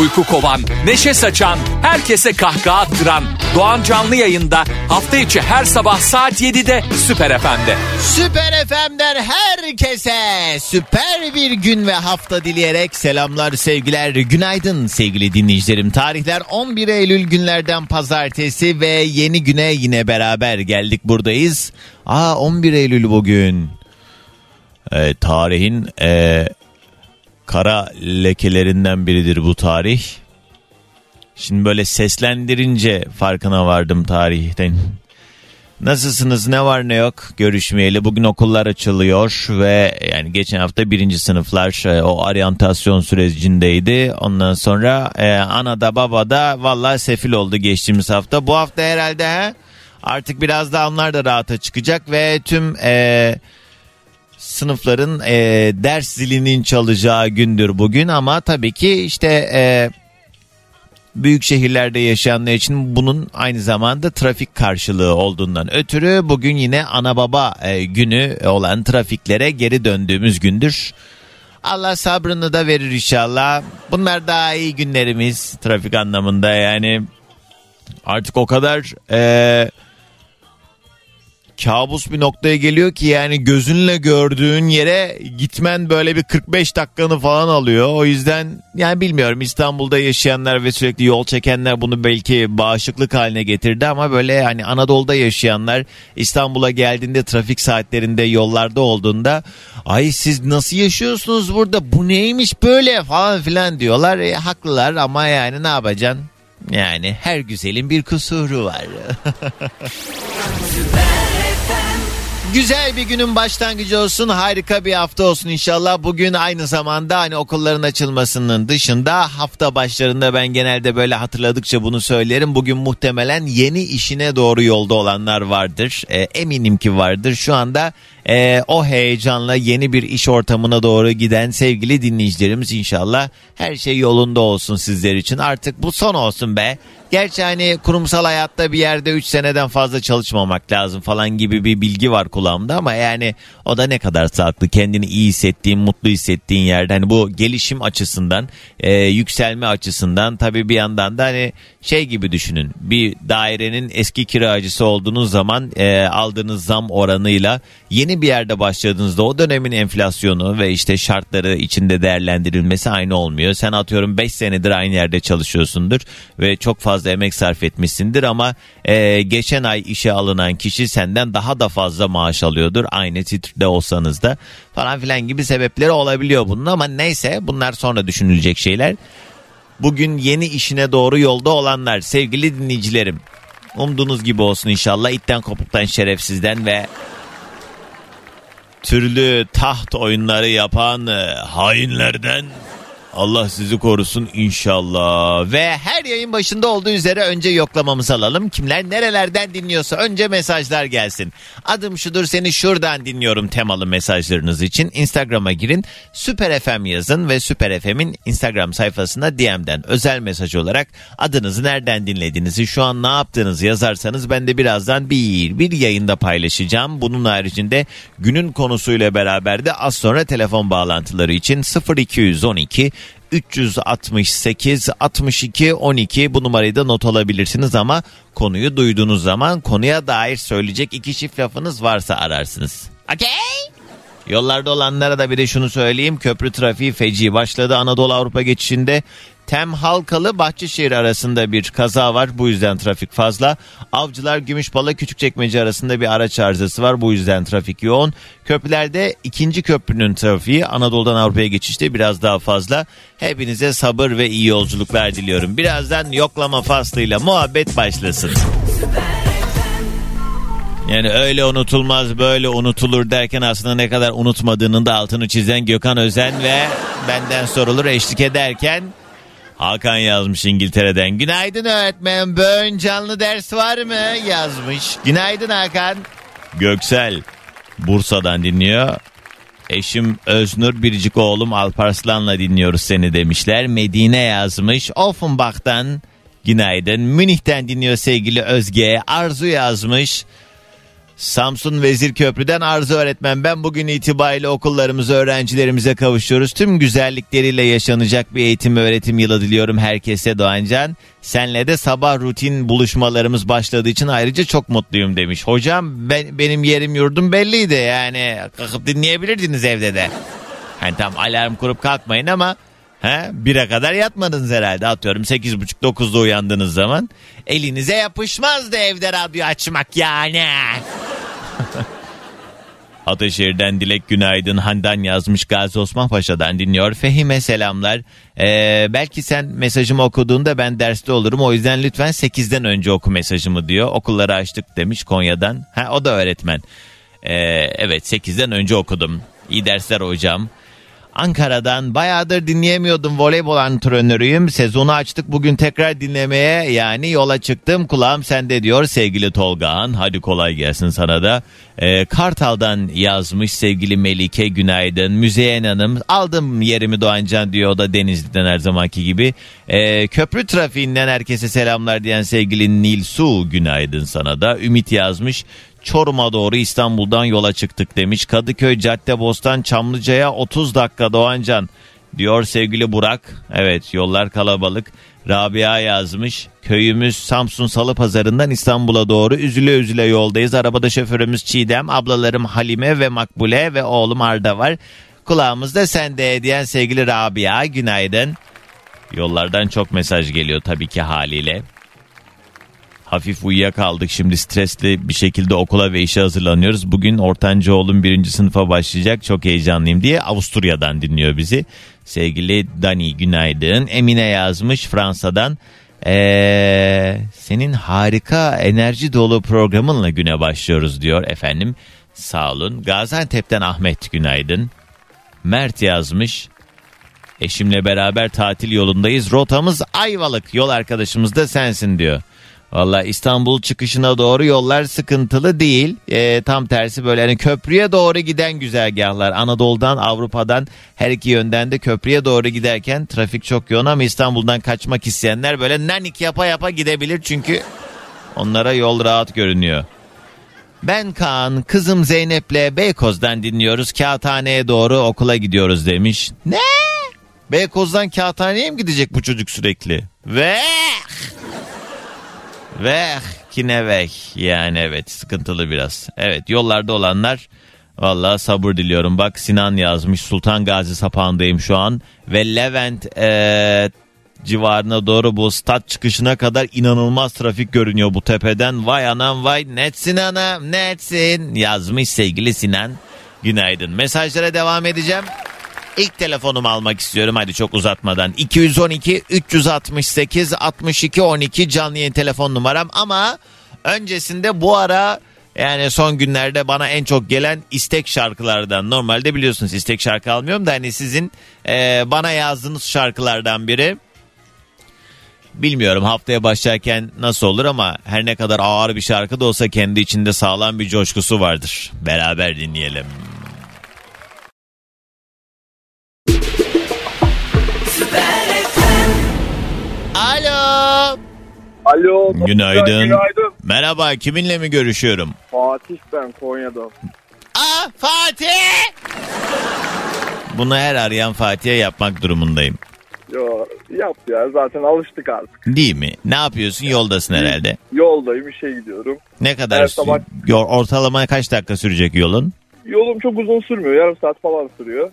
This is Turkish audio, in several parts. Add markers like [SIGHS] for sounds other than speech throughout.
Uyku kovan, neşe saçan, herkese kahkaha attıran Doğan Canlı yayında hafta içi her sabah saat 7'de Süper FM'de. Süper FM'den herkese süper bir gün ve hafta dileyerek selamlar sevgiler günaydın sevgili dinleyicilerim. Tarihler 11 Eylül günlerden pazartesi ve yeni güne yine beraber geldik buradayız. Aa 11 Eylül bugün. Ee, tarihin e, kara lekelerinden biridir bu tarih. Şimdi böyle seslendirince farkına vardım tarihten. Nasılsınız ne var ne yok görüşmeyeli bugün okullar açılıyor ve yani geçen hafta birinci sınıflar e, o oryantasyon sürecindeydi. Ondan sonra e, ana da baba da vallahi sefil oldu geçtiğimiz hafta. Bu hafta herhalde he, artık biraz da onlar da rahata çıkacak ve tüm e, sınıfların e, ders zilinin çalacağı gündür bugün ama tabii ki işte e, büyük şehirlerde yaşayanlar için bunun aynı zamanda trafik karşılığı olduğundan ötürü bugün yine ana baba e, günü olan trafiklere geri döndüğümüz gündür. Allah sabrını da verir inşallah. Bunlar daha iyi günlerimiz trafik anlamında yani artık o kadar e, kabus bir noktaya geliyor ki yani gözünle gördüğün yere gitmen böyle bir 45 dakikanı falan alıyor. O yüzden yani bilmiyorum İstanbul'da yaşayanlar ve sürekli yol çekenler bunu belki bağışıklık haline getirdi ama böyle hani Anadolu'da yaşayanlar İstanbul'a geldiğinde trafik saatlerinde yollarda olduğunda ay siz nasıl yaşıyorsunuz burada bu neymiş böyle falan filan diyorlar. E, haklılar ama yani ne yapacaksın? Yani her güzelin bir kusuru var. [LAUGHS] Güzel bir günün başlangıcı olsun. Harika bir hafta olsun inşallah. Bugün aynı zamanda hani okulların açılmasının dışında hafta başlarında ben genelde böyle hatırladıkça bunu söylerim. Bugün muhtemelen yeni işine doğru yolda olanlar vardır. E, eminim ki vardır. Şu anda e, o heyecanla yeni bir iş ortamına doğru giden sevgili dinleyicilerimiz inşallah her şey yolunda olsun sizler için. Artık bu son olsun be. Gerçi hani kurumsal hayatta bir yerde 3 seneden fazla çalışmamak lazım falan gibi bir bilgi var kulağımda ama yani o da ne kadar sağlıklı kendini iyi hissettiğin mutlu hissettiğin yerde hani bu gelişim açısından e, yükselme açısından tabii bir yandan da hani şey gibi düşünün bir dairenin eski kiracısı olduğunuz zaman e, aldığınız zam oranıyla yeni bir yerde başladığınızda o dönemin enflasyonu ve işte şartları içinde değerlendirilmesi aynı olmuyor. Sen atıyorum 5 senedir aynı yerde çalışıyorsundur ve çok fazla emek sarf etmişsindir ama e, geçen ay işe alınan kişi senden daha da fazla maaş alıyordur aynı titrde olsanız da falan filan gibi sebepleri olabiliyor bunun ama neyse bunlar sonra düşünülecek şeyler. Bugün yeni işine doğru yolda olanlar. Sevgili dinleyicilerim umduğunuz gibi olsun inşallah. İtten kopuktan şerefsizden ve türlü taht oyunları yapan hainlerden Allah sizi korusun inşallah. Ve her yayın başında olduğu üzere önce yoklamamızı alalım. Kimler nerelerden dinliyorsa önce mesajlar gelsin. Adım şudur seni şuradan dinliyorum temalı mesajlarınız için. Instagram'a girin. Süper FM yazın ve Süper FM'in Instagram sayfasına DM'den özel mesaj olarak adınızı nereden dinlediğinizi şu an ne yaptığınızı yazarsanız ben de birazdan bir, bir yayında paylaşacağım. Bunun haricinde günün konusuyla beraber de az sonra telefon bağlantıları için 0212 368 62 12 bu numarayı da not alabilirsiniz ama konuyu duyduğunuz zaman konuya dair söyleyecek iki çift lafınız varsa ararsınız. Okey? Yollarda olanlara da bir de şunu söyleyeyim. Köprü trafiği feci başladı Anadolu Avrupa geçişinde. Tem Halkalı Bahçeşehir arasında bir kaza var. Bu yüzden trafik fazla. Avcılar Gümüşbala Küçükçekmece arasında bir araç arızası var. Bu yüzden trafik yoğun. Köprülerde ikinci köprünün trafiği Anadolu'dan Avrupa'ya geçişte biraz daha fazla. Hepinize sabır ve iyi yolculuklar diliyorum. Birazdan yoklama faslıyla muhabbet başlasın. Yani öyle unutulmaz böyle unutulur derken aslında ne kadar unutmadığının da altını çizen Gökhan Özen ve benden sorulur eşlik ederken Hakan yazmış İngiltere'den. Günaydın öğretmen. Böğün canlı ders var mı? Yazmış. Günaydın Hakan. Göksel Bursa'dan dinliyor. Eşim Öznur, biricik oğlum Alparslan'la dinliyoruz seni demişler. Medine yazmış. Offenbach'tan günaydın. Münih'ten dinliyor sevgili Özge. Arzu yazmış. Samsun Vezir Köprü'den Arzu öğretmen ben bugün itibariyle okullarımıza öğrencilerimize kavuşuyoruz. Tüm güzellikleriyle yaşanacak bir eğitim öğretim yılı diliyorum herkese Doğancan. Senle de sabah rutin buluşmalarımız başladığı için ayrıca çok mutluyum demiş. Hocam ben, benim yerim yurdum belliydi yani kalkıp dinleyebilirdiniz evde de. Hani tam alarm kurup kalkmayın ama He, bire kadar yatmadınız herhalde atıyorum 8.30-9'da uyandığınız zaman elinize yapışmazdı evde radyo açmak yani. [LAUGHS] Ataşehir'den Dilek Günaydın Handan yazmış Gazi Osman Paşa'dan dinliyor. Fehime selamlar. Ee, belki sen mesajımı okuduğunda ben derste olurum. O yüzden lütfen 8'den önce oku mesajımı diyor. Okulları açtık demiş Konya'dan. Ha, o da öğretmen. Ee, evet 8'den önce okudum. İyi dersler hocam. Ankara'dan bayağıdır dinleyemiyordum voleybol antrenörüyüm. Sezonu açtık bugün tekrar dinlemeye yani yola çıktım kulağım sende diyor sevgili Tolgahan. Hadi kolay gelsin sana da. Ee, Kartal'dan yazmış sevgili Melike günaydın. Müzeyyen Hanım aldım yerimi Doğancan diyor o da Denizli'den her zamanki gibi. Ee, köprü trafiğinden herkese selamlar diyen sevgili Nil Su günaydın sana da. Ümit yazmış. Çorum'a doğru İstanbul'dan yola çıktık demiş. Kadıköy Caddebostan Çamlıca'ya 30 dakika Doğancan diyor sevgili Burak. Evet yollar kalabalık. Rabia yazmış. Köyümüz Samsun Salı Pazarı'ndan İstanbul'a doğru üzüle üzüle yoldayız. Arabada şoförümüz Çiğdem, ablalarım Halime ve Makbule ve oğlum Arda var. Kulağımızda sende diyen sevgili Rabia günaydın. Yollardan çok mesaj geliyor tabii ki haliyle hafif uyuyakaldık. Şimdi stresli bir şekilde okula ve işe hazırlanıyoruz. Bugün ortanca oğlum birinci sınıfa başlayacak. Çok heyecanlıyım diye Avusturya'dan dinliyor bizi. Sevgili Dani günaydın. Emine yazmış Fransa'dan. Ee, senin harika enerji dolu programınla güne başlıyoruz diyor efendim. Sağ olun. Gaziantep'ten Ahmet günaydın. Mert yazmış. Eşimle beraber tatil yolundayız. Rotamız Ayvalık. Yol arkadaşımız da sensin diyor. Valla İstanbul çıkışına doğru yollar sıkıntılı değil. E, tam tersi böyle hani köprüye doğru giden güzergahlar. Anadolu'dan Avrupa'dan her iki yönden de köprüye doğru giderken trafik çok yoğun ama İstanbul'dan kaçmak isteyenler böyle nanik yapa yapa gidebilir. Çünkü onlara yol rahat görünüyor. Ben Kaan, kızım Zeynep'le Beykoz'dan dinliyoruz. Kağıthane'ye doğru okula gidiyoruz demiş. Ne? Beykoz'dan Kağıthane'ye mi gidecek bu çocuk sürekli? Ve ve kinevek yani evet sıkıntılı biraz. Evet yollarda olanlar valla sabır diliyorum. Bak Sinan yazmış Sultan Gazi sapağındayım şu an ve Levent ee, civarına doğru bu stat çıkışına kadar inanılmaz trafik görünüyor bu tepeden. Vay anam vay netsin anam netsin yazmış sevgili Sinan. Günaydın. Mesajlara devam edeceğim. İlk telefonumu almak istiyorum hadi çok uzatmadan. 212 368 62 12 canlı yayın telefon numaram ama öncesinde bu ara yani son günlerde bana en çok gelen istek şarkılardan. Normalde biliyorsunuz istek şarkı almıyorum da hani sizin e, bana yazdığınız şarkılardan biri. Bilmiyorum haftaya başlarken nasıl olur ama her ne kadar ağır bir şarkı da olsa kendi içinde sağlam bir coşkusu vardır. Beraber dinleyelim. Alo. Alo. Günaydın. Günaydın. Merhaba kiminle mi görüşüyorum? Fatih ben Konya'dan. Aa Fatih! Bunu her arayan Fatih'e yapmak durumundayım. Yo, yap ya zaten alıştık artık. Değil mi? Ne yapıyorsun? Yoldasın herhalde. Yoldayım işe gidiyorum. Ne kadar Her sabah- ortalama kaç dakika sürecek yolun? Yolum çok uzun sürmüyor. Yarım saat falan sürüyor.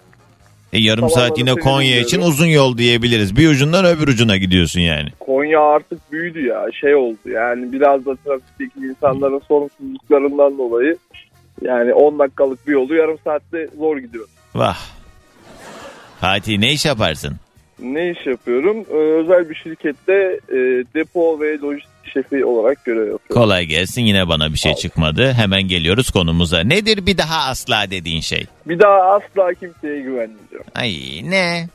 E, yarım Sabahları saat yine Konya dinliyorum. için uzun yol diyebiliriz. Bir ucundan öbür ucuna gidiyorsun yani. Konya artık büyüdü ya. Şey oldu yani biraz da trafikteki insanların sorumsuzluklarından dolayı yani 10 dakikalık bir yolu yarım saatte zor gidiyor. Vah. Fatih ne iş yaparsın? Ne iş yapıyorum? Ee, özel bir şirkette e, depo ve lojistik şefi olarak görev yapıyorum. Kolay gelsin yine bana bir şey çıkmadı. Hemen geliyoruz konumuza. Nedir bir daha asla dediğin şey? Bir daha asla kimseye güvenmeyeceğim. Ay ne?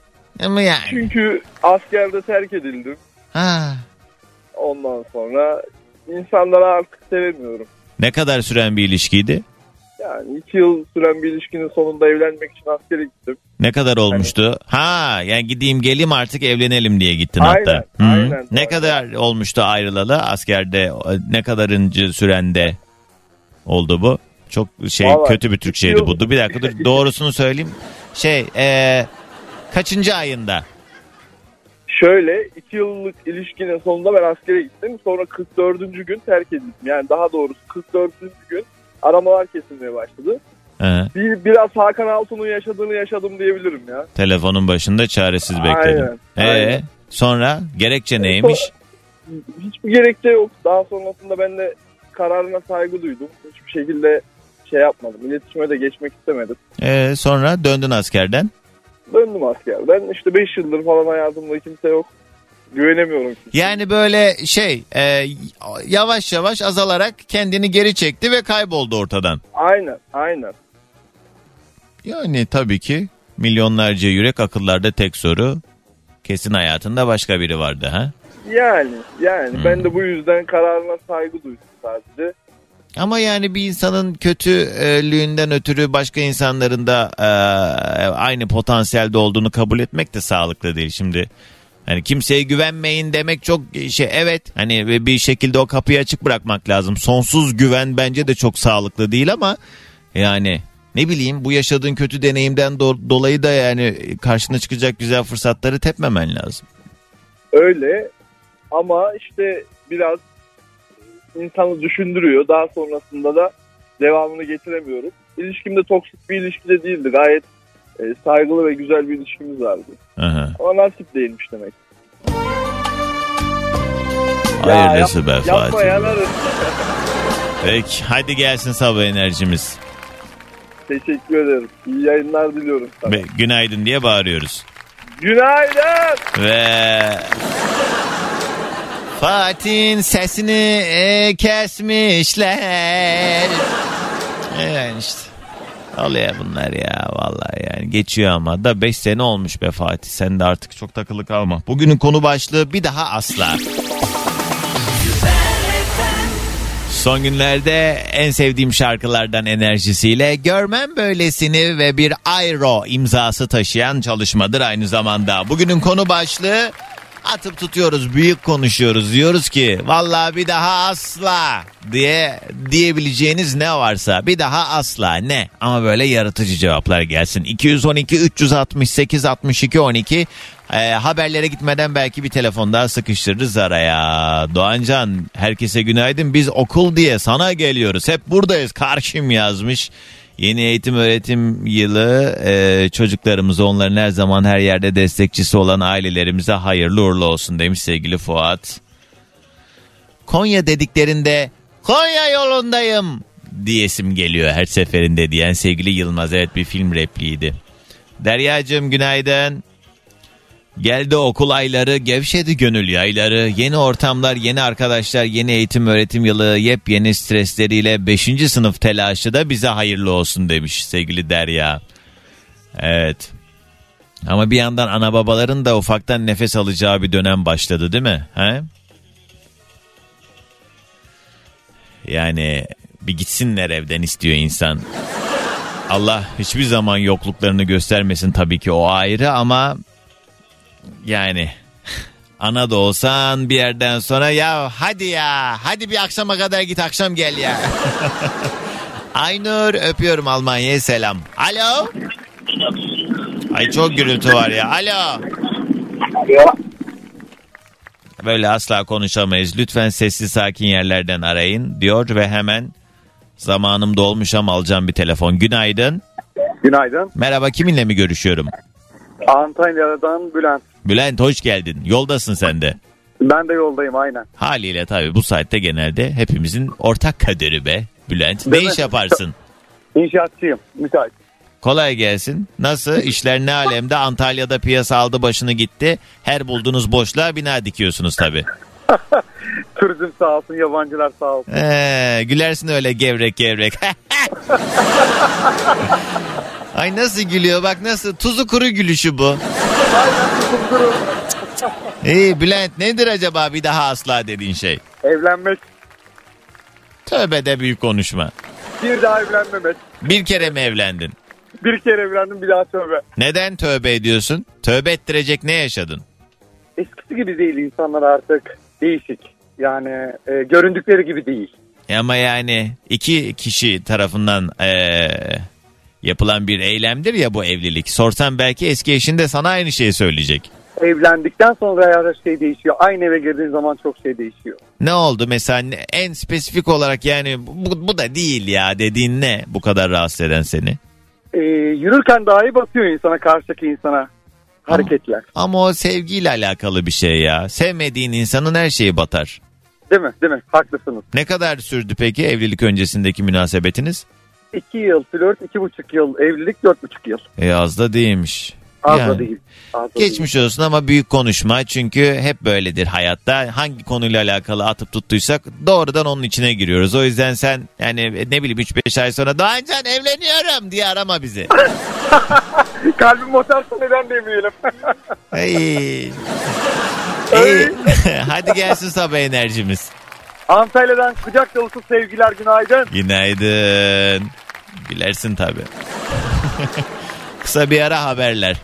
Ama yani. Çünkü askerde terk edildim. Ha. Ondan sonra insanları artık sevemiyorum. Ne kadar süren bir ilişkiydi? Yani iki yıl süren bir ilişkinin sonunda evlenmek için askere gittim. Ne kadar olmuştu? Ha yani gideyim geleyim artık evlenelim diye gittin Aynen, hatta. Hı. aynen. Ne kadar olmuştu ayrılalı askerde ne kadarıncı sürende oldu bu? Çok şey Vallahi kötü bir Türkçeydi bu. Bir dakika dur [LAUGHS] doğrusunu söyleyeyim. Şey e, kaçıncı ayında? Şöyle iki yıllık ilişkinin sonunda ben askere gittim. Sonra 44. gün terk edildim. Yani daha doğrusu 44. gün aramalar kesilmeye başladı. Bir, biraz Hakan Altun'un yaşadığını yaşadım diyebilirim ya. Telefonun başında çaresiz bekledim. Aynen, Ee, aynen. sonra gerekçe neymiş? Hiçbir gerekçe yok. Daha sonrasında ben de kararına saygı duydum. Hiçbir şekilde şey yapmadım. İletişime de geçmek istemedim. Ee, sonra döndün askerden. Döndüm askerden. İşte 5 yıldır falan hayatımda kimse yok. Güvenemiyorum. kimseye. Yani böyle şey e, yavaş yavaş azalarak kendini geri çekti ve kayboldu ortadan. Aynen, aynen. Yani tabii ki milyonlarca yürek akıllarda tek soru. Kesin hayatında başka biri vardı ha? Yani, yani Hmm. ben de bu yüzden kararına saygı duydum sadece. Ama yani bir insanın kötülüğünden ötürü başka insanların da e, aynı potansiyelde olduğunu kabul etmek de sağlıklı değil şimdi. Hani kimseye güvenmeyin demek çok şey evet hani bir şekilde o kapıyı açık bırakmak lazım. Sonsuz güven bence de çok sağlıklı değil ama yani ne bileyim bu yaşadığın kötü deneyimden do- dolayı da yani karşına çıkacak güzel fırsatları tepmemen lazım. Öyle ama işte biraz insanı düşündürüyor. Daha sonrasında da devamını getiremiyorum. İlişkim de toksik bir ilişki de değildi. Gayet e, saygılı ve güzel bir ilişkimiz vardı. Aha. Ama nasip değilmiş demek. Hayırlısı be Yapma Fatih. yanarız. Peki hadi gelsin sabah enerjimiz. Teşekkür ederim. İyi yayınlar diliyorum sana. Ve günaydın diye bağırıyoruz. Günaydın. Ve Fatih'in sesini e, kesmişler. Yani işte. Oluyor bunlar ya vallahi yani geçiyor ama da 5 sene olmuş be Fatih sen de artık çok takılı kalma. Bugünün konu başlığı bir daha asla. Son günlerde en sevdiğim şarkılardan enerjisiyle görmem böylesini ve bir Airo imzası taşıyan çalışmadır aynı zamanda. Bugünün konu başlığı atıp tutuyoruz, büyük konuşuyoruz. Diyoruz ki vallahi bir daha asla diye diyebileceğiniz ne varsa bir daha asla ne? Ama böyle yaratıcı cevaplar gelsin. 212 368 62 12 ee, haberlere gitmeden belki bir telefon daha sıkıştırırız araya. Doğancan herkese günaydın. Biz okul diye sana geliyoruz. Hep buradayız. Karşım yazmış. Yeni eğitim öğretim yılı e, çocuklarımıza onların her zaman her yerde destekçisi olan ailelerimize hayırlı uğurlu olsun demiş sevgili Fuat. Konya dediklerinde Konya yolundayım diyesim geliyor her seferinde diyen sevgili Yılmaz. Evet bir film repliğiydi. Deryacığım günaydın. Geldi okul ayları, gevşedi gönül yayları, yeni ortamlar, yeni arkadaşlar, yeni eğitim öğretim yılı, yepyeni stresleriyle 5. sınıf telaşı da bize hayırlı olsun demiş sevgili Derya. Evet. Ama bir yandan ana babaların da ufaktan nefes alacağı bir dönem başladı değil mi? He? Yani bir gitsinler evden istiyor insan. Allah hiçbir zaman yokluklarını göstermesin tabii ki o ayrı ama yani ana da olsan bir yerden sonra ya hadi ya hadi bir akşama kadar git akşam gel ya. [LAUGHS] Aynur öpüyorum Almanya'ya selam. Alo. Ay çok gürültü var ya. Alo. Böyle asla konuşamayız. Lütfen sessiz sakin yerlerden arayın diyor ve hemen zamanım dolmuş ama alacağım bir telefon. Günaydın. Günaydın. Merhaba kiminle mi görüşüyorum? Antalya'dan Bülent. Bülent hoş geldin. Yoldasın sen de. Ben de yoldayım aynen. Haliyle tabii bu saatte genelde hepimizin ortak kaderi be Bülent. Ne Değil mi? iş yaparsın? [LAUGHS] İnşaatçıyım. Müsait. Kolay gelsin. Nasıl? İşler ne alemde? Antalya'da piyasa aldı başını gitti. Her bulduğunuz boşluğa bina dikiyorsunuz tabii. [LAUGHS] Turizm sağ olsun, yabancılar sağ olsun. Ee, gülersin öyle gevrek gevrek. [LAUGHS] Ay nasıl gülüyor bak nasıl tuzu kuru gülüşü bu. İyi Bülent nedir acaba bir daha asla dediğin şey? Evlenmek, Tövbe de büyük konuşma. bir daha evlenmemek. Bir kere mi evlendin? Bir kere evlendim bir daha tövbe. Neden tövbe ediyorsun? Tövbe ettirecek ne yaşadın? Eskisi gibi değil insanlar artık. Değişik. Yani e, göründükleri gibi değil. E Ama yani iki kişi tarafından eee, yapılan bir eylemdir ya bu evlilik. Sorsan belki eski eşin de sana aynı şeyi söyleyecek. Evlendikten sonra her şey değişiyor. Aynı eve girdiğin zaman çok şey değişiyor. Ne oldu mesela en spesifik olarak yani bu, bu da değil ya dediğin ne bu kadar rahatsız eden seni? E, yürürken dahi batıyor insana karşıdaki insana hareketler. Ama o sevgiyle alakalı bir şey ya. Sevmediğin insanın her şeyi batar. Değil mi? Değil mi? Haklısınız. Ne kadar sürdü peki evlilik öncesindeki münasebetiniz? İki yıl flört, iki buçuk yıl evlilik, dört buçuk yıl. E az da değilmiş. Az Yani. da değil. Az da değil. Geçmiş olsun ama büyük konuşma çünkü hep böyledir hayatta. Hangi konuyla alakalı atıp tuttuysak doğrudan onun içine giriyoruz. O yüzden sen yani ne bileyim 3-5 ay sonra Doğancan evleniyorum diye arama bizi. [LAUGHS] Kalbim motorsa neden demeyelim. Ay. İyi. [LAUGHS] Hadi gelsin sabah enerjimiz. Antalya'dan kucak dolusu sevgiler günaydın. Günaydın. Gülersin tabii. [LAUGHS] Kısa bir ara haberler.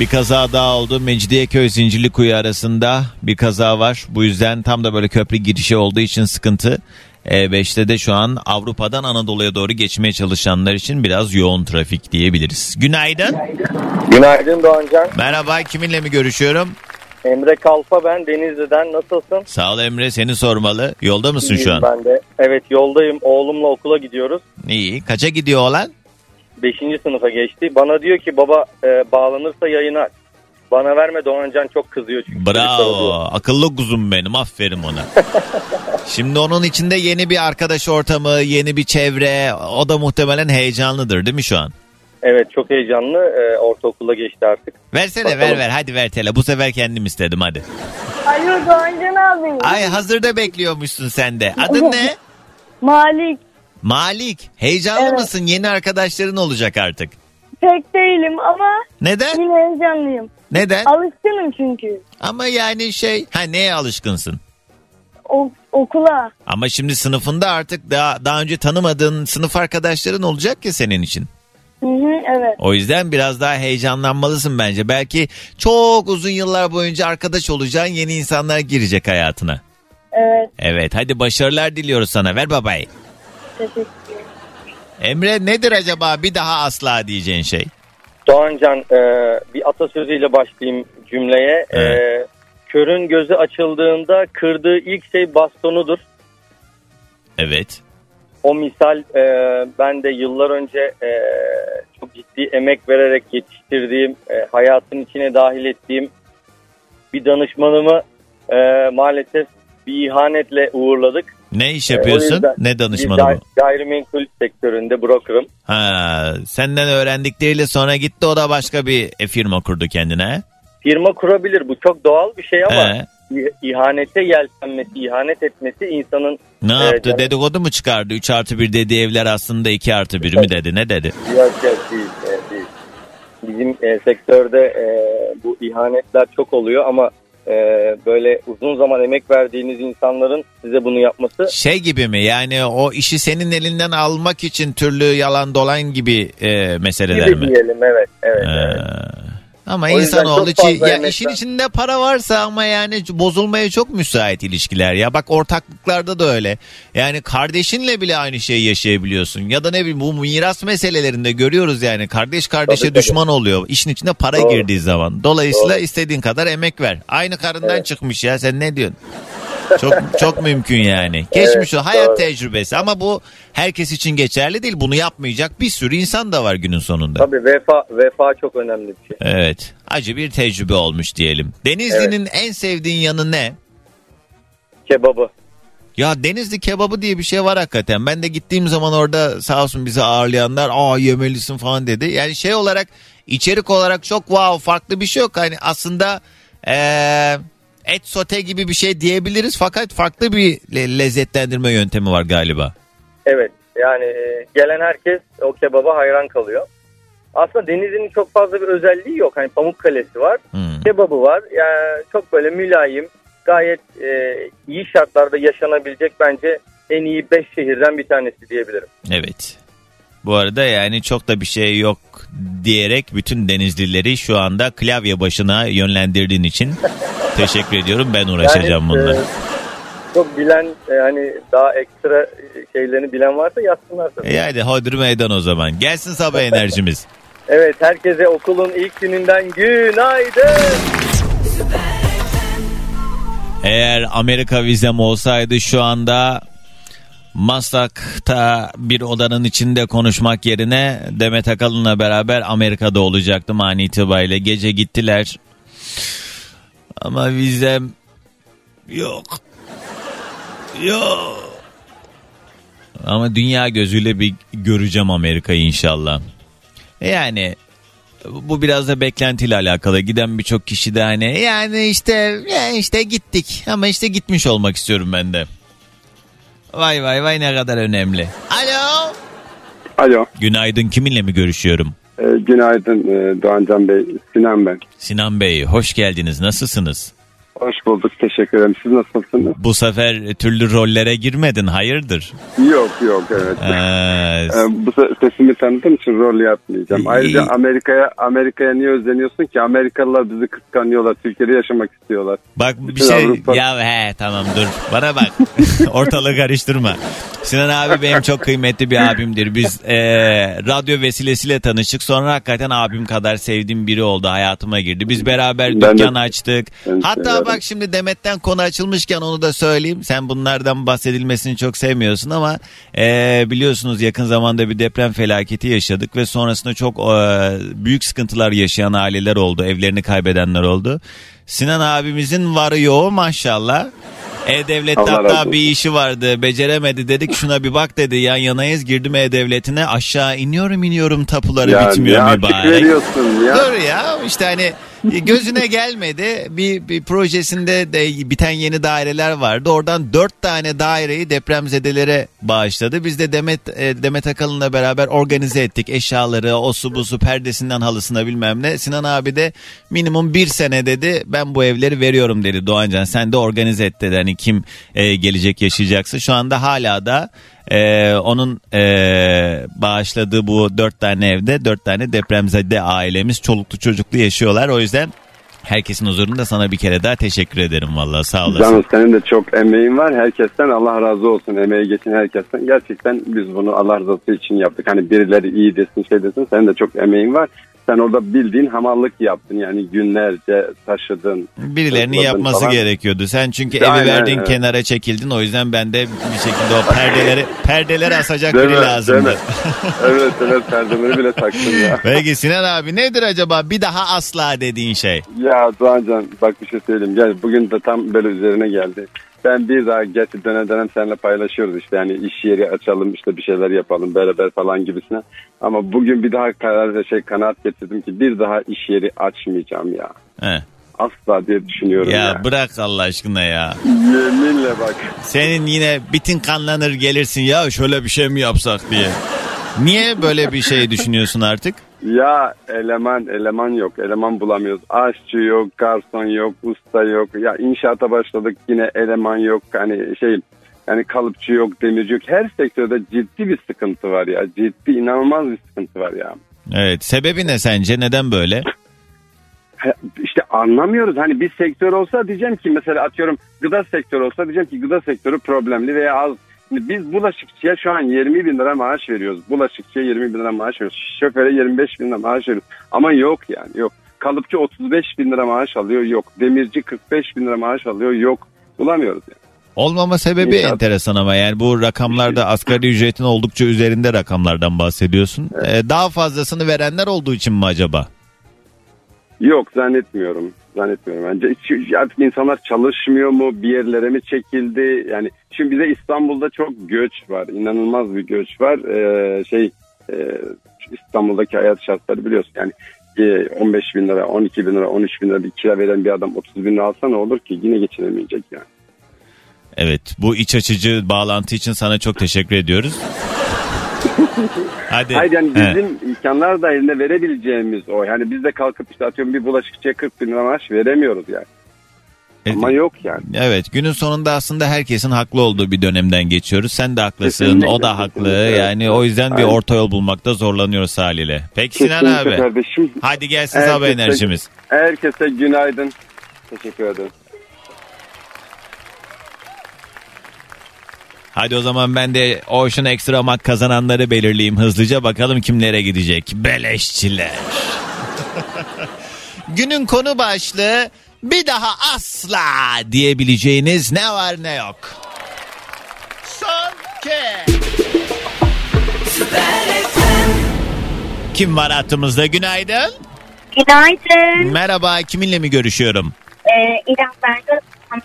Bir kaza daha oldu. Mecidiyeköy Zincirlikuyu arasında bir kaza var. Bu yüzden tam da böyle köprü girişi olduğu için sıkıntı. E5'te de şu an Avrupa'dan Anadolu'ya doğru geçmeye çalışanlar için biraz yoğun trafik diyebiliriz. Günaydın. Günaydın Doğancan. Merhaba kiminle mi görüşüyorum? Emre Kalfa ben Denizli'den. Nasılsın? Sağ ol Emre seni sormalı. Yolda mısın şu İyiyim an? Ben de. Evet yoldayım. Oğlumla okula gidiyoruz. İyi. Kaça gidiyor oğlan? Beşinci sınıfa geçti. Bana diyor ki baba e, bağlanırsa yayını aç. Bana verme Doğancan çok kızıyor çünkü. Bravo. Akıllı kuzum benim. Aferin ona. [LAUGHS] Şimdi onun içinde yeni bir arkadaş ortamı, yeni bir çevre. O da muhtemelen heyecanlıdır değil mi şu an? Evet çok heyecanlı. E, ortaokula geçti artık. Versene Bakalım. ver ver hadi ver tele. Bu sefer kendim istedim hadi. Alo Doğancan abi. Ay hazırda bekliyormuşsun sen de. Adın ne? [LAUGHS] Malik. Malik. Heyecanlı Evet. mısın? Yeni arkadaşların olacak artık. Pek değilim ama Neden? yine heyecanlıyım. Neden? Alışkınım çünkü. Ama yani şey, ha neye alışkınsın? O, okula. Ama şimdi sınıfında artık daha daha önce tanımadığın sınıf arkadaşların olacak ya senin için. Hı hı, evet. O yüzden biraz daha heyecanlanmalısın bence. Belki çok uzun yıllar boyunca arkadaş olacağın yeni insanlar girecek hayatına. Evet. Evet hadi başarılar diliyoruz sana. Ver babayı. Teşekkür ederim. Emre nedir acaba bir daha asla diyeceğin şey? Doğancan e, bir atasözüyle başlayayım cümleye. E, Evet. körün gözü açıldığında kırdığı ilk şey bastonudur. Evet. O misal e, ben de yıllar önce e, çok ciddi emek vererek yetiştirdiğim, e, hayatın içine dahil ettiğim bir danışmanımı e, maalesef bir ihanetle uğurladık. Ne iş E, yapıyorsun? yüzden ne danışmanı gay- bu? Gayrimenkul sektöründe brokerım. Ha, senden öğrendikleriyle sonra gitti o da başka bir e, firma kurdu kendine. Firma kurabilir bu çok doğal bir şey ama i- ihanete yeltenmesi, ihanet etmesi insanın ne Evet, yaptı? canım. Dedikodu mu çıkardı? 3 artı 1 dediği evler aslında 2 artı 1 mi dedi? Ne dedi? Yok yok değil, e, değil. Bizim e, sektörde e, bu ihanetler çok oluyor ama e, böyle uzun zaman emek verdiğiniz insanların size bunu yapması Şey gibi mi? Yani o işi senin elinden almak için türlü yalan dolan gibi e, meseleler gibi mi? diyelim evet evet. Ee, evet. Ama O insanoğlu fazla ya emekler- işin içinde para varsa ama yani bozulmaya çok müsait ilişkiler ya. Bak ortaklıklarda da öyle. Yani kardeşinle bile aynı şeyi yaşayabiliyorsun. Ya da ne bileyim bu miras meselelerinde görüyoruz yani kardeş kardeşe Tabii, tabii. düşman oluyor. İşin içine para Doğru. girdiği zaman. Dolayısıyla Doğru. istediğin kadar emek ver. Aynı karından Evet. çıkmış ya sen ne diyorsun? Çok çok mümkün yani. Geçmiş o hayat doğru. tecrübesi ama bu herkes için geçerli değil. Bunu yapmayacak bir sürü insan da var günün sonunda. Tabii vefa vefa çok önemli bir şey. Evet. Acı bir tecrübe olmuş diyelim. Denizli'nin en sevdiğin yanı ne? Kebabı. Ya Denizli kebabı diye bir şey var hakikaten. Ben de gittiğim zaman orada sağ olsun bizi ağırlayanlar aa yemelisin falan dedi. Yani şey olarak içerik olarak çok wow farklı bir şey yok. Hani aslında eee, et sote gibi bir şey diyebiliriz fakat farklı bir le- lezzetlendirme yöntemi var galiba. Evet yani e, gelen herkes o kebaba hayran kalıyor. Aslında Denizli'nin çok fazla bir özelliği yok. Hani Pamukkale'si var, Hmm. kebabı var. Yani çok böyle mülayim, gayet e, iyi şartlarda yaşanabilecek bence en iyi 5 şehirden bir tanesi diyebilirim. Evet. Bu arada yani çok da bir şey yok diyerek bütün denizlileri şu anda klavye başına yönlendirdiğin için [LAUGHS] teşekkür ediyorum. Ben uğraşacağım Yani, bununla. e, çok bilen e, hani daha ekstra e, şeylerini bilen varsa yazsınlar tabii. E hadi hodri meydan o zaman. Gelsin sabah enerjimiz. [LAUGHS] Evet herkese okulun ilk gününden günaydın. Eğer Amerika vizem olsaydı şu anda Maslak'ta bir odanın içinde konuşmak yerine Demet Akalın'la beraber Amerika'da olacaktım an itibariyle. Gece gittiler. Ama vizem yok. Yok. Ama dünya gözüyle bir göreceğim Amerika'yı inşallah. Yani bu biraz da beklentiyle alakalı. Giden birçok kişi de hani yani işte ya işte gittik ama işte gitmiş olmak istiyorum ben de. Vay vay vay ne kadar önemli. Alo. Alo, Günaydın kiminle mi görüşüyorum? E, günaydın e, Doğancan Bey, Sinan ben. Sinan Bey hoş geldiniz nasılsınız? Hoş bulduk, teşekkür ederim. Siz nasılsınız? Bu sefer türlü rollere girmedin hayırdır? Yok yok, evet. Ee, bu se- sesimi tanıdığım için rol yapmayacağım. Ayrıca. Amerika'ya Amerika'ya niye özleniyorsun ki? Amerikalılar bizi kıskanıyorlar, Türkiye'de yaşamak istiyorlar. Bak bir Bütün şey Avrupa- ya he tamam dur bana bak [LAUGHS] ortalığı karıştırma. Sinan abi benim çok kıymetli bir abimdir. Biz e, radyo vesilesiyle tanıştık sonra hakikaten abim kadar sevdiğim biri oldu hayatıma girdi. Biz beraber Ben de- dükkan açtık. Ben Hatta. Bak şimdi Demet'ten konu açılmışken onu da söyleyeyim. Sen bunlardan bahsedilmesini çok sevmiyorsun ama e, biliyorsunuz yakın zamanda bir deprem felaketi yaşadık ve sonrasında çok e, büyük sıkıntılar yaşayan aileler oldu. Evlerini kaybedenler oldu. Sinan abimizin varı yoğu maşallah. E-Devlet'te Allah hatta bir işi vardı beceremedi dedik şuna bir bak dedi yan yanayız girdim E-Devlet'ine aşağı iniyorum iniyorum tapuları Ya bitmiyor açık mübarek. veriyorsun ya. Dur ya işte hani gözüne gelmedi. Bir, bir projesinde de biten yeni daireler vardı. Oradan dört tane daireyi depremzedelere bağışladı. Biz de Demet e, Demet Akalın'la beraber organize ettik. Eşyaları, osu busu, perdesinden halısına bilmem ne. Sinan abi de minimum bir sene dedi. Ben bu evleri veriyorum dedi Doğancan. Sen de organize et dedi. Hani kim e, gelecek yaşayacaksa. Şu anda hala da ee, onun ee, bağışladığı bu dört tane evde dört tane depremzede ailemiz çoluklu çocuklu yaşıyorlar. O yüzden herkesin huzurunda sana bir kere daha teşekkür ederim vallahi sağ olasın. Canım senin de çok emeğin var. Herkesten Allah razı olsun. Emeği geçin herkesten. Gerçekten biz bunu Allah rızası için yaptık. Hani birileri iyi desin şey desin. Senin de çok emeğin var. Sen orada bildiğin hamallık yaptın. Yani günlerce taşıdın. Birilerinin taşıdın yapması falan. gerekiyordu. Sen çünkü evi Aynen, verdin evet. kenara çekildin. O yüzden ben de bir şekilde o perdeleri perdeleri asacak Değil biri mi? lazımdı. Değil evet evet perdeleri bile taktın ya. [LAUGHS] Peki Sinan abi nedir acaba bir daha asla dediğin şey? Ya Doğancan bak bir şey söyleyeyim. Gel bugün de tam böyle üzerine geldi. Ben bir daha gerçi dönem dönem seninle paylaşıyoruz işte yani iş yeri açalım işte bir şeyler yapalım beraber falan gibisine. Ama bugün bir daha karar ve şey kanaat getirdim ki bir daha iş yeri açmayacağım ya. He. Asla diye düşünüyorum ya. Ya bırak Allah aşkına ya. Yeminle bak. Senin yine bitin kanlanır gelirsin ya şöyle bir şey mi yapsak diye. Niye böyle bir şey düşünüyorsun artık? Ya eleman eleman yok. Eleman bulamıyoruz. Aşçı yok, garson yok, usta yok. Ya inşaata başladık yine eleman yok. Hani şey yani kalıpçı yok, demirci yok. Her sektörde ciddi bir sıkıntı var ya. Ciddi inanılmaz bir sıkıntı var ya. Evet sebebi ne sence neden böyle? İşte anlamıyoruz. Hani bir sektör olsa diyeceğim ki mesela atıyorum gıda sektörü olsa diyeceğim ki gıda sektörü problemli veya az. Şimdi biz bulaşıkçıya şu an 20 bin lira maaş veriyoruz. Bulaşıkçıya 20 bin lira maaş veriyoruz. Şoföre 25 bin lira maaş veriyoruz. Ama yok yani yok. Kalıpçı 35 bin lira maaş alıyor yok. Demirci 45 bin lira maaş alıyor yok. Bulamıyoruz yani. Olmama sebebi İnşaat. enteresan ama yani bu rakamlarda asgari ücretin oldukça üzerinde rakamlardan bahsediyorsun. Ee, daha fazlasını verenler olduğu için mi acaba? Yok zannetmiyorum. Zannetmiyorum. Bence artık insanlar çalışmıyor mu? Bir yerlere mi çekildi? Yani şimdi bize İstanbul'da çok göç var. İnanılmaz bir göç var. Ee, şey e, İstanbul'daki hayat şartları biliyorsun. Yani e, 15 bin lira, 12 bin lira, 13 bin lira bir kira veren bir adam 30 bin lira alsa ne olur ki? Yine geçinemeyecek yani. Evet bu iç açıcı bağlantı için sana çok teşekkür ediyoruz. Hadi. Hayır yani bizim imkanlar dahilinde verebileceğimiz o. Yani biz de kalkıp işte atıyorum bir bulaşıkçıya 40 bin lira maaş veremiyoruz yani. E, Ama yok yani. Evet günün sonunda aslında herkesin haklı olduğu bir dönemden geçiyoruz. Sen de haklısın Kesinlikle, o da haklı. kesinlikle. Yani o yüzden bir Aynen. orta yol bulmakta zorlanıyoruz haliyle. Peki Sinan Kesinlikle abi. kardeşim. Hadi gelsin sabah Herkese- enerjimiz. Herkese günaydın. Teşekkür ederim. Hadi o zaman ben de Ocean Extra Mak kazananları belirleyeyim hızlıca. Bakalım kimlere gidecek. Beleşçiler. [LAUGHS] Günün konu başlığı bir daha asla diyebileceğiniz ne var ne yok. Son kez. Kim var hattımızda? Günaydın. Günaydın. Merhaba, kiminle mi görüşüyorum? Ee, İrem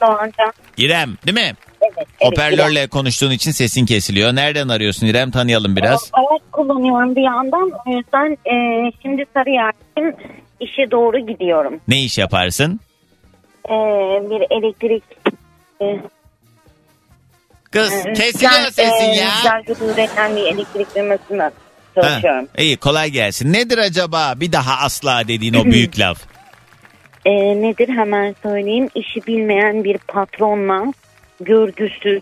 Doğancan. İrem, değil mi? Evet. evet Hoparlörle konuştuğun için sesin kesiliyor. Nereden arıyorsun İrem? Tanıyalım biraz. Araç kullanıyorum bir yandan. O yüzden e, şimdi Sarıyer'in işe doğru gidiyorum. Ne iş yaparsın? E, bir elektrik e, Kız e, kesiliyor sesin e, ya. Gücü üreten bir elektrik firmasında çalışıyorum. Ha, iyi kolay gelsin. Nedir acaba bir daha asla dediğin o [CLEARS THROAT] büyük laf? E, nedir hemen söyleyeyim. İşi bilmeyen bir patronla görgüsüz,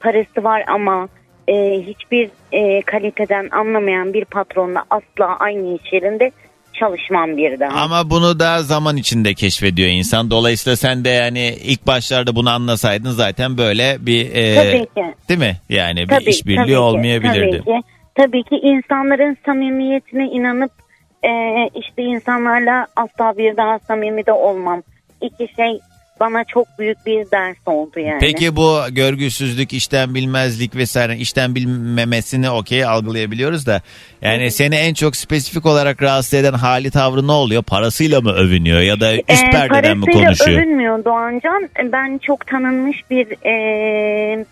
parası var ama e, hiçbir e, kaliteden anlamayan bir patronla asla aynı iş yerinde çalışmam bir daha. Ama bunu da zaman içinde keşfediyor insan. Dolayısıyla sen de yani ilk başlarda bunu anlasaydın zaten böyle bir e, Tabii ki. değil mi? Yani bir Tabii, işbirliği tabii ki, olmayabilirdi. Tabii ki. Tabii ki insanların samimiyetine inanıp e, işte insanlarla asla bir daha samimi de olmam. İki şey bana çok büyük bir ders oldu yani. Peki bu görgüsüzlük, işten bilmezlik vesaire işten bilmemesini okey algılayabiliyoruz da yani seni en çok spesifik olarak rahatsız eden hali tavrı ne oluyor? Parasıyla mı övünüyor ya da üst Ee, perdeden mi parasıyla konuşuyor? övünmüyor Doğancan. Ben çok tanınmış bir e,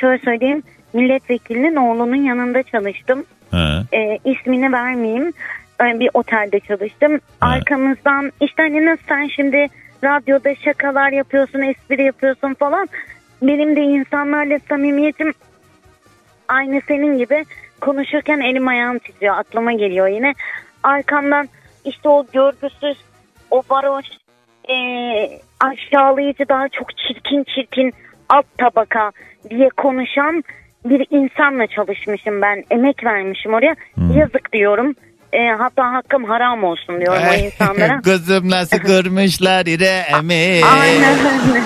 şöyle söyleyeyim milletvekilinin oğlunun yanında çalıştım. Ha. E, ismini vermeyeyim. E, bir otelde çalıştım. Arkamızdan işte hani nasıl sen şimdi radyoda şakalar yapıyorsun, espri yapıyorsun falan. Benim de insanlarla samimiyetim aynı senin gibi konuşurken elim ayağım titriyor. Aklıma geliyor yine. Arkamdan işte o görgüsüz, o varoş, e, aşağılayıcı daha çok çirkin çirkin alt tabaka diye konuşan bir insanla çalışmışım ben. Emek vermişim oraya. Yazık diyorum. E, hatta hakkım haram olsun diyorum o insanlara. [LAUGHS] Kızım nasıl kırmışlar İrem'i. [LAUGHS] Aynen öyle.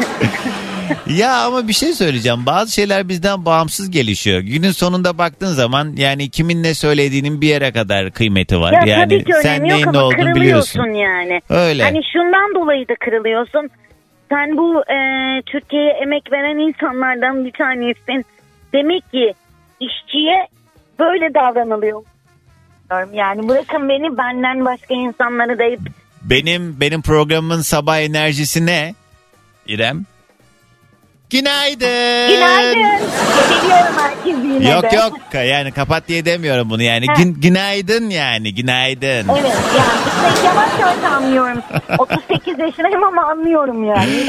Ya ama bir şey söyleyeceğim. Bazı şeyler bizden bağımsız gelişiyor. Günün sonunda baktığın zaman yani kimin ne söylediğinin bir yere kadar kıymeti var. Ya yani tabii ki sen önemi yok neyin ne olduğunu biliyorsun. yani. Öyle. Hani şundan dolayı da kırılıyorsun. Sen bu e, Türkiye'ye emek veren insanlardan bir tanesin. Demek ki işçiye böyle davranılıyor. Yani bırakın beni benden başka insanları deyip Benim benim programımın sabah enerjisi ne? İrem? Günaydın. günaydın. Seviyorum herkesi yine Yok de. yok yani kapat diye demiyorum bunu yani. Gün, günaydın yani günaydın. Evet yani işte yavaş yavaş anlıyorum. [LAUGHS] 38 yaşındayım ama anlıyorum yani.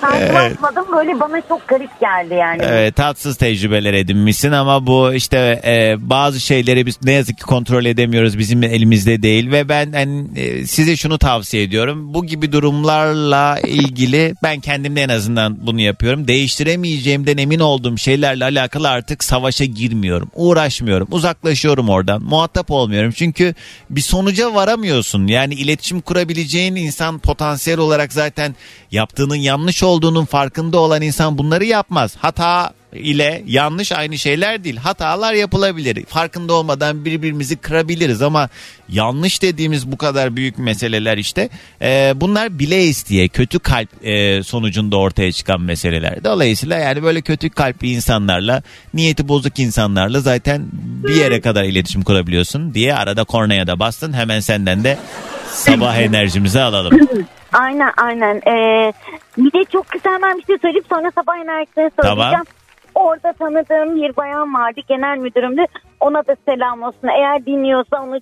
Karşılaşmadım böyle bana çok garip geldi yani. Evet, tatsız tecrübeler edinmişsin ama bu işte e, bazı şeyleri biz ne yazık ki kontrol edemiyoruz bizim elimizde değil ve ben hani, e, size şunu tavsiye ediyorum bu gibi durumlarla ilgili ben kendimde en azından bunu yapıyorum değiştiremeyeceğimden emin olduğum şeylerle alakalı artık savaşa girmiyorum. Uğraşmıyorum. Uzaklaşıyorum oradan. Muhatap olmuyorum. Çünkü bir sonuca varamıyorsun. Yani iletişim kurabileceğin insan potansiyel olarak zaten yaptığının yanlış olduğunun farkında olan insan bunları yapmaz. Hata ile yanlış aynı şeyler değil. Hatalar yapılabilir. Farkında olmadan birbirimizi kırabiliriz ama yanlış dediğimiz bu kadar büyük meseleler işte e, bunlar bile isteye kötü kalp e, sonucunda ortaya çıkan meseleler. Dolayısıyla yani böyle kötü kalpli insanlarla niyeti bozuk insanlarla zaten bir yere kadar iletişim kurabiliyorsun diye arada kornaya da bastın. Hemen senden de sabah [LAUGHS] enerjimizi alalım. Aynen aynen. Ee, bir de çok kısa hemen bir şey söyleyip sonra sabah enerjisini söyleyeceğim. Tamam. Orada tanıdığım bir bayan vardı genel müdürümdü. Ona da selam olsun. Eğer dinliyorsa onu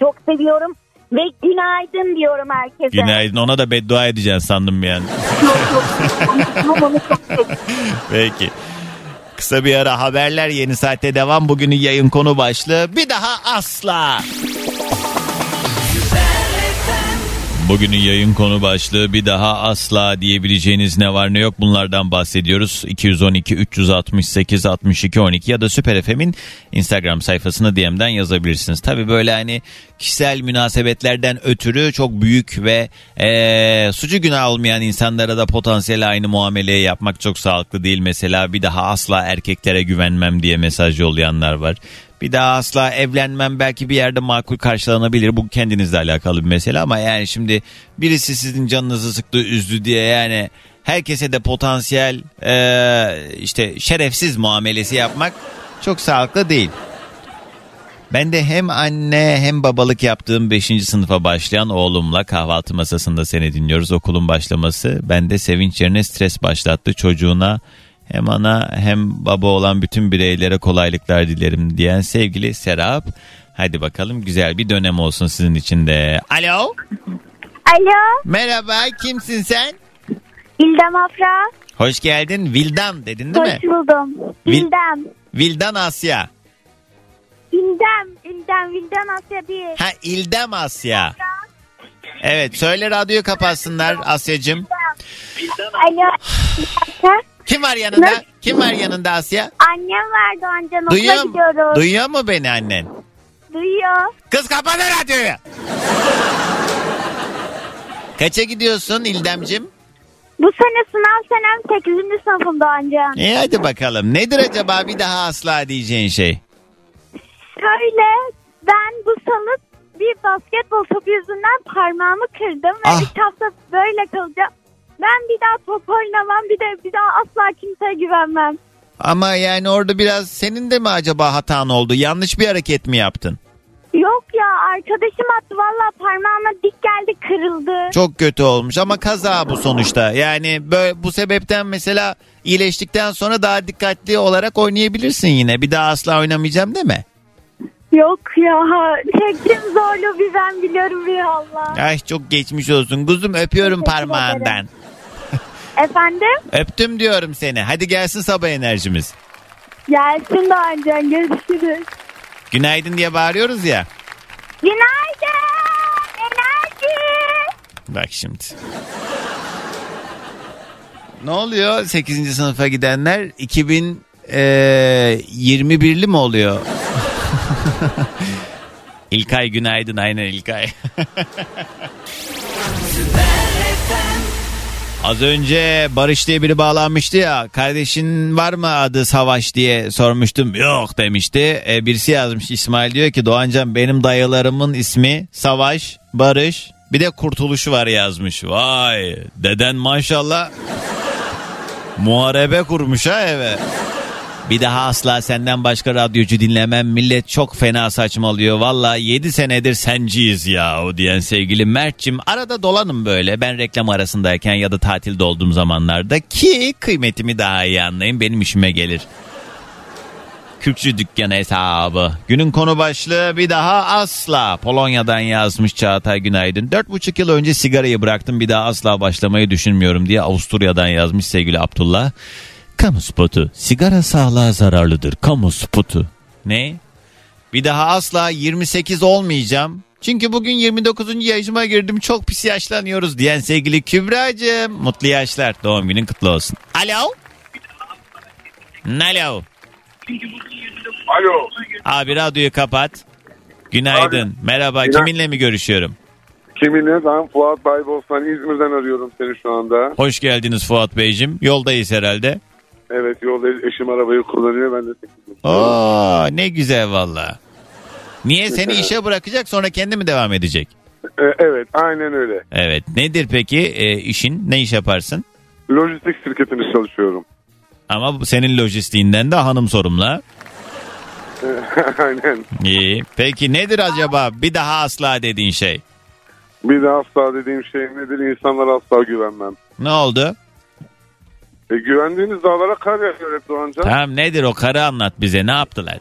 çok seviyorum. Ve günaydın diyorum herkese. Günaydın ona da beddua edeceksin sandım yani. Yok yok. Onu- onu çok seviyorum. Peki. Kısa bir ara haberler yeni saatte devam. Bugünün yayın konu başlığı bir daha asla. Bugünün yayın konu başlığı bir daha asla diyebileceğiniz ne var ne yok bunlardan bahsediyoruz. 212 368 62 12 ya da Süper FM'in Instagram sayfasına DM'den yazabilirsiniz. Tabi böyle hani kişisel münasebetlerden ötürü çok büyük ve ee, suçu günah olmayan insanlara da potansiyel aynı muameleyi yapmak çok sağlıklı değil. Mesela bir daha asla erkeklere güvenmem diye mesaj yollayanlar var. Bir daha asla evlenmem belki bir yerde makul karşılanabilir. Bu kendinizle alakalı bir mesele ama yani şimdi birisi sizin canınızı sıktı üzdü diye yani herkese de potansiyel ee, işte şerefsiz muamelesi yapmak çok sağlıklı değil. Ben de hem anne hem babalık yaptığım 5. sınıfa başlayan oğlumla kahvaltı masasında seni dinliyoruz. Okulun başlaması bende sevinç yerine stres başlattı. Çocuğuna hem ana hem baba olan bütün bireylere kolaylıklar dilerim diyen sevgili Serap. Hadi bakalım güzel bir dönem olsun sizin için de. Alo. Alo, Merhaba kimsin sen? İldem Afra. Hoş geldin. Vildan dedin değil mi? Hoş buldum. Vil- İldem. Vildan Asya. İldem, İldem, Vildan Asya değil. Ha İldem Asya. Evet söyle radyoyu kapatsınlar Asya'cığım. Alo. [SIGHS] Kim var yanında? Ne? Kim var yanında Asya? Annem var Doğancan okula Duyuyor, mu- gidiyoruz. duyuyor mu beni annen? Duyuyor. Kız kapat radyoyu. Kaça gidiyorsun İldemcim? Bu sene sınav senem 8. sınıfım Doğancan. İyi hadi bakalım. Nedir acaba bir daha asla diyeceğin şey? Şöyle, ben bu salı bir basketbol topu yüzünden parmağımı kırdım ve Ah. bir hafta böyle kalacağım. Ben bir daha top oynamam, bir de bir daha asla kimseye güvenmem. Ama yani orada biraz senin de mi acaba hatan oldu? Yanlış bir hareket mi yaptın? Yok ya arkadaşım attı valla parmağıma dik geldi kırıldı. Çok kötü olmuş ama kaza bu sonuçta. Yani böyle bu sebepten mesela iyileştikten sonra daha dikkatli olarak oynayabilirsin yine. Bir daha asla oynamayacağım deme. Yok ya çektim zorlu bir ben biliyorum bir Allah. Ay çok geçmiş olsun. Kuzum öpüyorum Teşekkür parmağından. Efendim Öptüm diyorum seni. Hadi gelsin sabah enerjimiz. gelsin Doğancan görüşürüz. Günaydın diye bağırıyoruz ya. Günaydın enerji. Bak şimdi. Ne oluyor 8. sınıfa gidenler? 2021'li mi oluyor? [LAUGHS] İlkay günaydın aynen İlkay. [LAUGHS] Az önce Barış diye biri bağlanmıştı ya. Kardeşin var mı adı Savaş diye sormuştum. Yok demişti. E, birisi yazmış İsmail diyor ki Doğancan benim dayılarımın ismi Savaş, Barış bir de Kurtuluşu var yazmış. Vay deden maşallah muharebe kurmuş ha eve. Bir daha asla senden başka radyocu dinlemem. Millet çok fena saçmalıyor. Valla 7 senedir senciyiz ya o diyen sevgili Mert'cim. Arada dolanın böyle. Ben reklam arasındayken ya da tatilde olduğum zamanlarda ki kıymetimi daha iyi anlayın. Benim işime gelir. Kürkçü dükkanı hesabı. Günün konu başlığı bir daha asla. Polonya'dan yazmış Çağatay Günaydın. Dört buçuk yıl önce sigarayı bıraktım bir daha asla başlamayı düşünmüyorum diye Avusturya'dan yazmış sevgili Abdullah. Kamu spotu. Sigara sağlığa zararlıdır. Kamu spotu. Ne? Bir daha asla 28 olmayacağım. Çünkü bugün 29. yaşıma girdim çok pis yaşlanıyoruz diyen sevgili Kübra'cığım. Mutlu yaşlar. Doğum günün kutlu olsun. Alo? Alo? Alo. Abi radyoyu kapat. Günaydın. Merhaba. Günaydın. Kiminle mi görüşüyorum? Kiminle? Ben Fuat Baybolsan İzmir'den arıyorum seni şu anda. Hoş geldiniz Fuat Beyciğim. Yoldayız herhalde. Evet yolda eşim arabayı kullanıyor ben de sekiz Oo, ne güzel valla. Niye seni işe bırakacak sonra kendi mi devam edecek? Ee, evet aynen öyle. Evet. Nedir peki e, işin? Ne iş yaparsın? Lojistik şirketinde çalışıyorum. Ama bu senin lojistiğinden de hanım sorumlu. [LAUGHS] aynen. İyi. Peki nedir acaba bir daha asla dediğin şey? Bir de asla dediğim şey nedir? İnsanlara asla güvenmem. Ne oldu? E, güvendiğiniz dağlara kar yağıyor hep Doğancan. Tamam nedir o karı anlat bize ne yaptılar?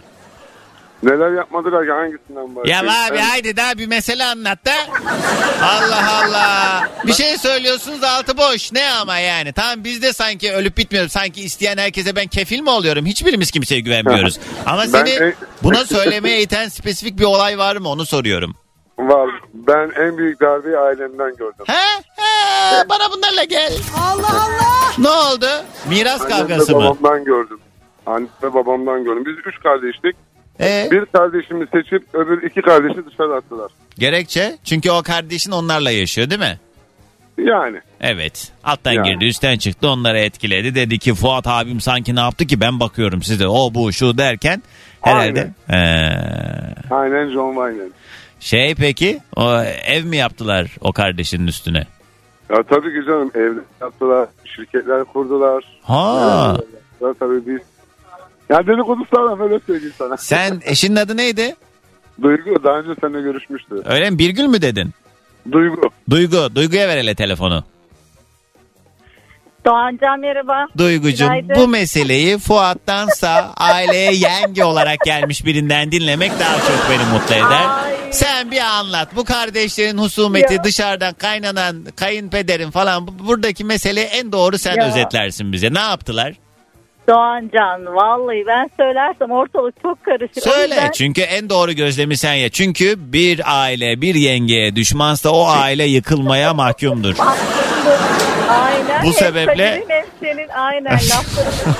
Neler yapmadılar ki hangisinden var? Ya abi haydi daha bir mesele anlat da. Allah Allah. Bir şey söylüyorsunuz altı boş. Ne ama yani? Tamam biz de sanki ölüp bitmiyoruz. Sanki isteyen herkese ben kefil mi oluyorum? Hiçbirimiz kimseye güvenmiyoruz. [LAUGHS] Ama Ben- seni e- buna söylemeye iten spesifik bir olay var mı onu soruyorum. Var. Ben en büyük darbeyi ailemden gördüm. He? He, bana bunlarla gel. Allah Allah. Ne oldu? Miras Annem kavgası mı? babamdan gördüm. Anne ve babamdan gördüm. Biz üç kardeştik. Ee, Bir kardeşimi seçip öbür iki kardeşi dışarı attılar. gerekçe? Çünkü o kardeşin onlarla yaşıyor değil mi? Yani. Evet. Alttan Yani. girdi üstten çıktı onları etkiledi. Dedi ki Fuat abim sanki ne yaptı ki ben bakıyorum size o bu şu derken herhalde. He. Aynen John Wayne. Şey peki o ev mi yaptılar o kardeşinin üstüne? Ya tabii ki canım evler yaptılar, şirketler kurdular. Ha. Ya tabii biz. Ya dedikodu sana böyle söyleyeyim sana. Sen [LAUGHS] eşinin adı neydi? Duygu daha önce seninle görüşmüştü. Öyle mi? Birgül mü dedin? Duygu. Duygu. Duygu'ya ver hele telefonu. Doğancan merhaba. Duygucuğum Günaydın. bu meseleyi Fuat'tansa aileye yenge olarak gelmiş birinden dinlemek daha çok beni mutlu eder. Ay. Sen bir anlat. Bu kardeşlerin husumeti Ya. dışarıdan kaynanan kayınpederin falan bu- buradaki meseleyi en doğru sen Ya. özetlersin bize. Ne yaptılar? Doğancan vallahi ben söylersem ortalık çok karışır. Söyle. yüzden- Çünkü en doğru gözlemi sen ya. Çünkü bir aile bir yengeye düşmansa o aile yıkılmaya mahkumdur. Aynen. Bu sebeple- aynen lafların.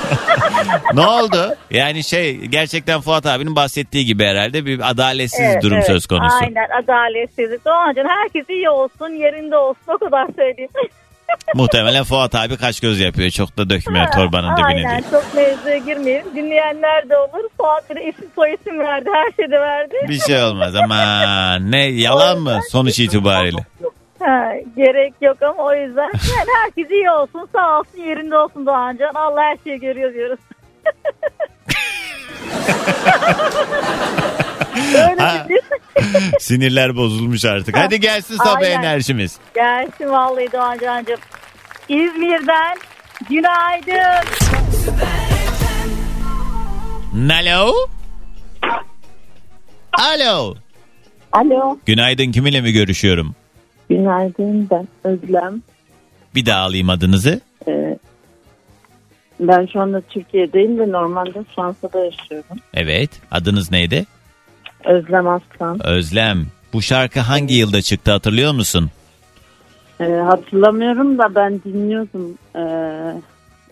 [LAUGHS] [LAUGHS] ne oldu? Yani şey gerçekten Fuat abinin bahsettiği gibi herhalde bir adaletsiz Evet, durum evet. söz konusu. Aynen adaletsizlik. Doğancan herkes iyi olsun yerinde olsun o kadar söyleyeyim. [LAUGHS] Muhtemelen Fuat abi kaç göz yapıyor. Çok da dökmüyor torbanın dibine Aynen diye. çok mevzuya girmeyelim. Dinleyenler de olur. Fuat bir de isim soy isim verdi. Her şeyi de verdi. Bir şey olmaz ama ne yalan mı sonuç itibariyle? Ha, gerek yok ama o yüzden [LAUGHS] yani herkes iyi olsun sağ olsun yerinde olsun Doğancan. Allah her şeyi görüyor diyoruz. [LAUGHS] Öyle Ha. bir [LAUGHS] Sinirler bozulmuş artık. Hadi gelsin sabah Aynen. enerjimiz. Gelsin vallahi Doğancan'cığım. İzmir'den günaydın. Alo. Alo. Alo, Günaydın kiminle mi görüşüyorum? Günaydın ben Özlem. Bir daha alayım adınızı. Ee, ben şu anda Türkiye'deyim ve normalde Fransa'da yaşıyorum. Evet. Adınız neydi? Özlem Aslan. Özlem. Bu şarkı hangi yılda çıktı hatırlıyor musun? Ee, hatırlamıyorum da ben dinliyordum. Ee,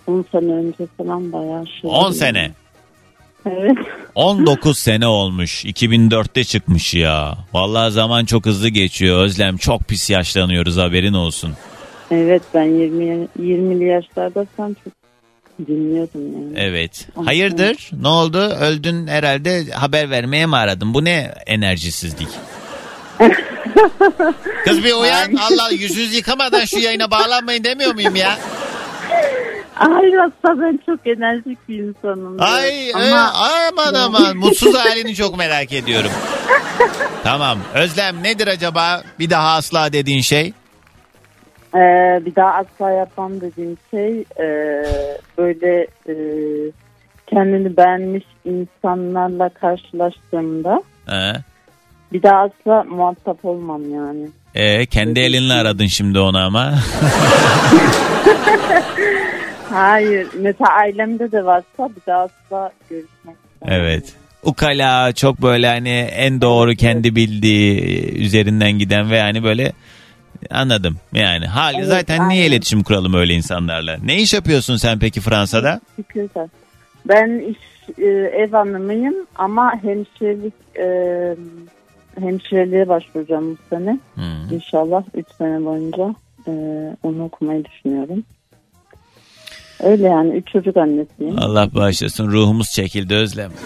10 sene önce falan bayağı şey. 10 sene. Evet. 19 sene olmuş. 2004'te çıkmış ya. Vallahi zaman çok hızlı geçiyor. Özlem çok pis yaşlanıyoruz haberin olsun. Evet ben 20 20'li yaşlarda falan çok dinliyordum yani. Evet. Hayırdır? Ne oldu? Öldün herhalde haber vermeye mi aradın? Bu ne enerjisizlik? [LAUGHS] Kız bir uyan. Allah yüzünüzü yıkamadan şu yayına bağlanmayın demiyor muyum ya? [LAUGHS] Hayır aslında ben çok enerjik bir insanım. Ay Ama e, aman aman mutsuz halini çok merak ediyorum. tamam. Özlem nedir acaba bir daha asla dediğin şey? Ee, bir daha asla yapmam dediğim şey e, böyle e, kendini beğenmiş insanlarla karşılaştığımda He. bir daha asla muhatap olmam yani. E, kendi elinle aradın şimdi onu ama. [LAUGHS] Hayır mesela ailemde de varsa bir daha asla görüşmek istemem. evet. Ukala çok böyle hani en doğru kendi bildiği üzerinden giden ve hani böyle anladım yani. Hali Evet, zaten niye aynen. iletişim kuralım öyle insanlarla? Ne iş yapıyorsun sen peki Fransa'da? Güzel. Ben iş, e, ev hanımıyım ama hemşirelik e, hemşireliğe başvuracağım bu sene. Hmm. İnşallah 3 sene boyunca e, onu okumayı düşünüyorum. Öyle yani 3 çocuk annesiyim. Allah bağışlasın ruhumuz çekildi Özlem. [LAUGHS]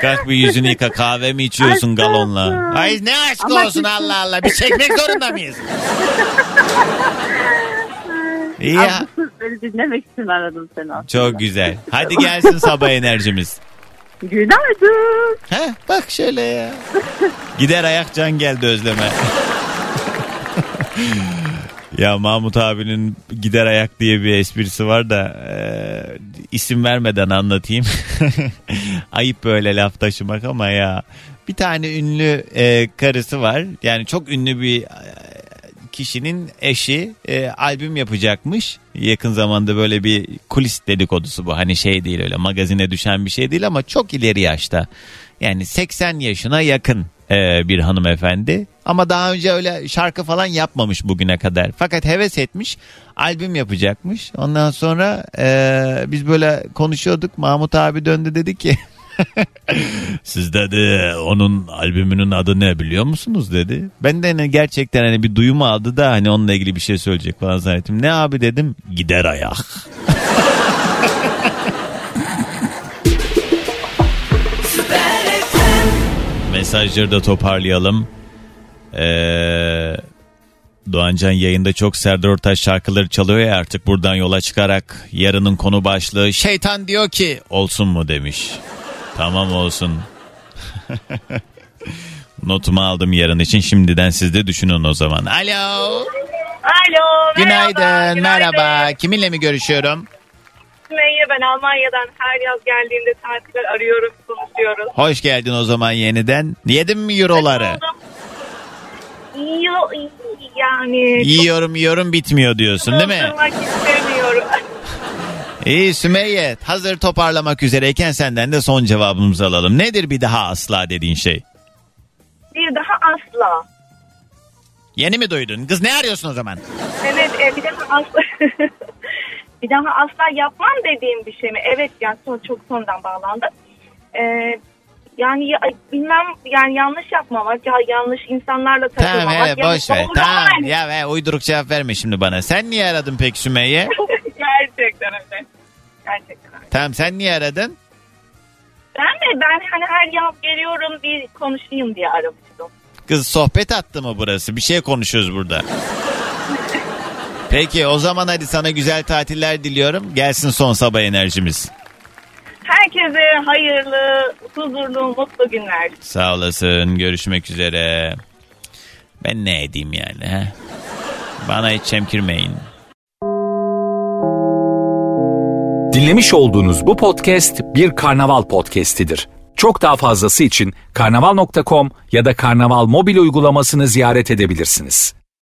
Kalk bir yüzünü yıka kahve mi içiyorsun Aşk galonla? olsun. Ay ne aşk Ama olsun kesin- Allah Allah biz çekmek zorunda mıyız? [LAUGHS] İyi ya. Beni dinlemek için aradım seni aslında. Çok güzel. Hadi gelsin sabah enerjimiz. Günaydın. Heh, bak şöyle ya. Gider ayak can geldi Özlem'e. [LAUGHS] ya Mahmut abinin gider ayak diye bir esprisi var da e, isim vermeden anlatayım. [LAUGHS] Ayıp böyle laf taşımak ama ya. Bir tane ünlü e, karısı var. Yani çok ünlü bir e, kişinin eşi e, albüm yapacakmış. Yakın zamanda böyle bir kulis dedikodusu bu. Hani şey değil öyle magazine düşen bir şey değil ama çok ileri yaşta. Yani 80 yaşına yakın e, bir hanımefendi. Ama daha önce öyle şarkı falan yapmamış bugüne kadar. Fakat heves etmiş albüm yapacakmış. Ondan sonra e, biz böyle konuşuyorduk. Mahmut abi döndü dedi ki [LAUGHS] siz dedi onun albümünün adı ne biliyor musunuz dedi. Ben de hani gerçekten hani bir duyum aldı da hani onunla ilgili bir şey söyleyecek falan zannettim. Ne abi dedim gider ayak. [LAUGHS] Mesajları da toparlayalım. Ee, Doğancan yayında çok Serdar Ortaç şarkıları çalıyor ya artık buradan yola çıkarak yarının konu başlığı şeytan diyor ki olsun mu demiş. Tamam olsun. [LAUGHS] Notumu aldım yarın için şimdiden siz de düşünün o zaman. Alo. Alo. Günaydın. merhaba, Merhaba. Kiminle mi görüşüyorum? Sümeyye ben Almanya'dan her yaz geldiğimde tatiller arıyorum, konuşuyoruz. Hoş geldin o zaman yeniden. Yedin mi euroları? Yo, yani. Yiyorum yiyorum bitmiyor diyorsun değil mi? İstemiyorum. [LAUGHS] İyi Sümeyye hazır toparlamak üzereyken senden de son cevabımızı alalım. Nedir bir daha asla dediğin şey? Bir daha asla. Yeni mi duydun? Kız ne arıyorsun o zaman? Evet e, bir daha asla. [LAUGHS] bir daha asla yapmam dediğim bir şey mi? Evet yani son, çok sonradan bağlandı. Ee, yani ya, bilmem yani yanlış yapmamak ya yanlış insanlarla takılmamak. Tamam hele boş ver. Tamam ya ve uyduruk cevap verme şimdi bana. Sen niye aradın peki Sümeyye? [LAUGHS] Gerçekten öyle. Gerçekten öyle. tamam sen niye aradın? Ben de ben hani her yaz geliyorum bir konuşayım diye aramıştım. Kız sohbet attı mı burası? Bir şey konuşuyoruz burada. [LAUGHS] Peki o zaman hadi sana güzel tatiller diliyorum. Gelsin son sabah enerjimiz. Herkese hayırlı, huzurlu, mutlu günler. Sağ olasın. Görüşmek üzere. Ben ne edeyim yani he? Bana hiç çemkirmeyin. Dinlemiş olduğunuz bu podcast bir karnaval podcastidir. Çok daha fazlası için karnaval.com ya da karnaval mobil uygulamasını ziyaret edebilirsiniz.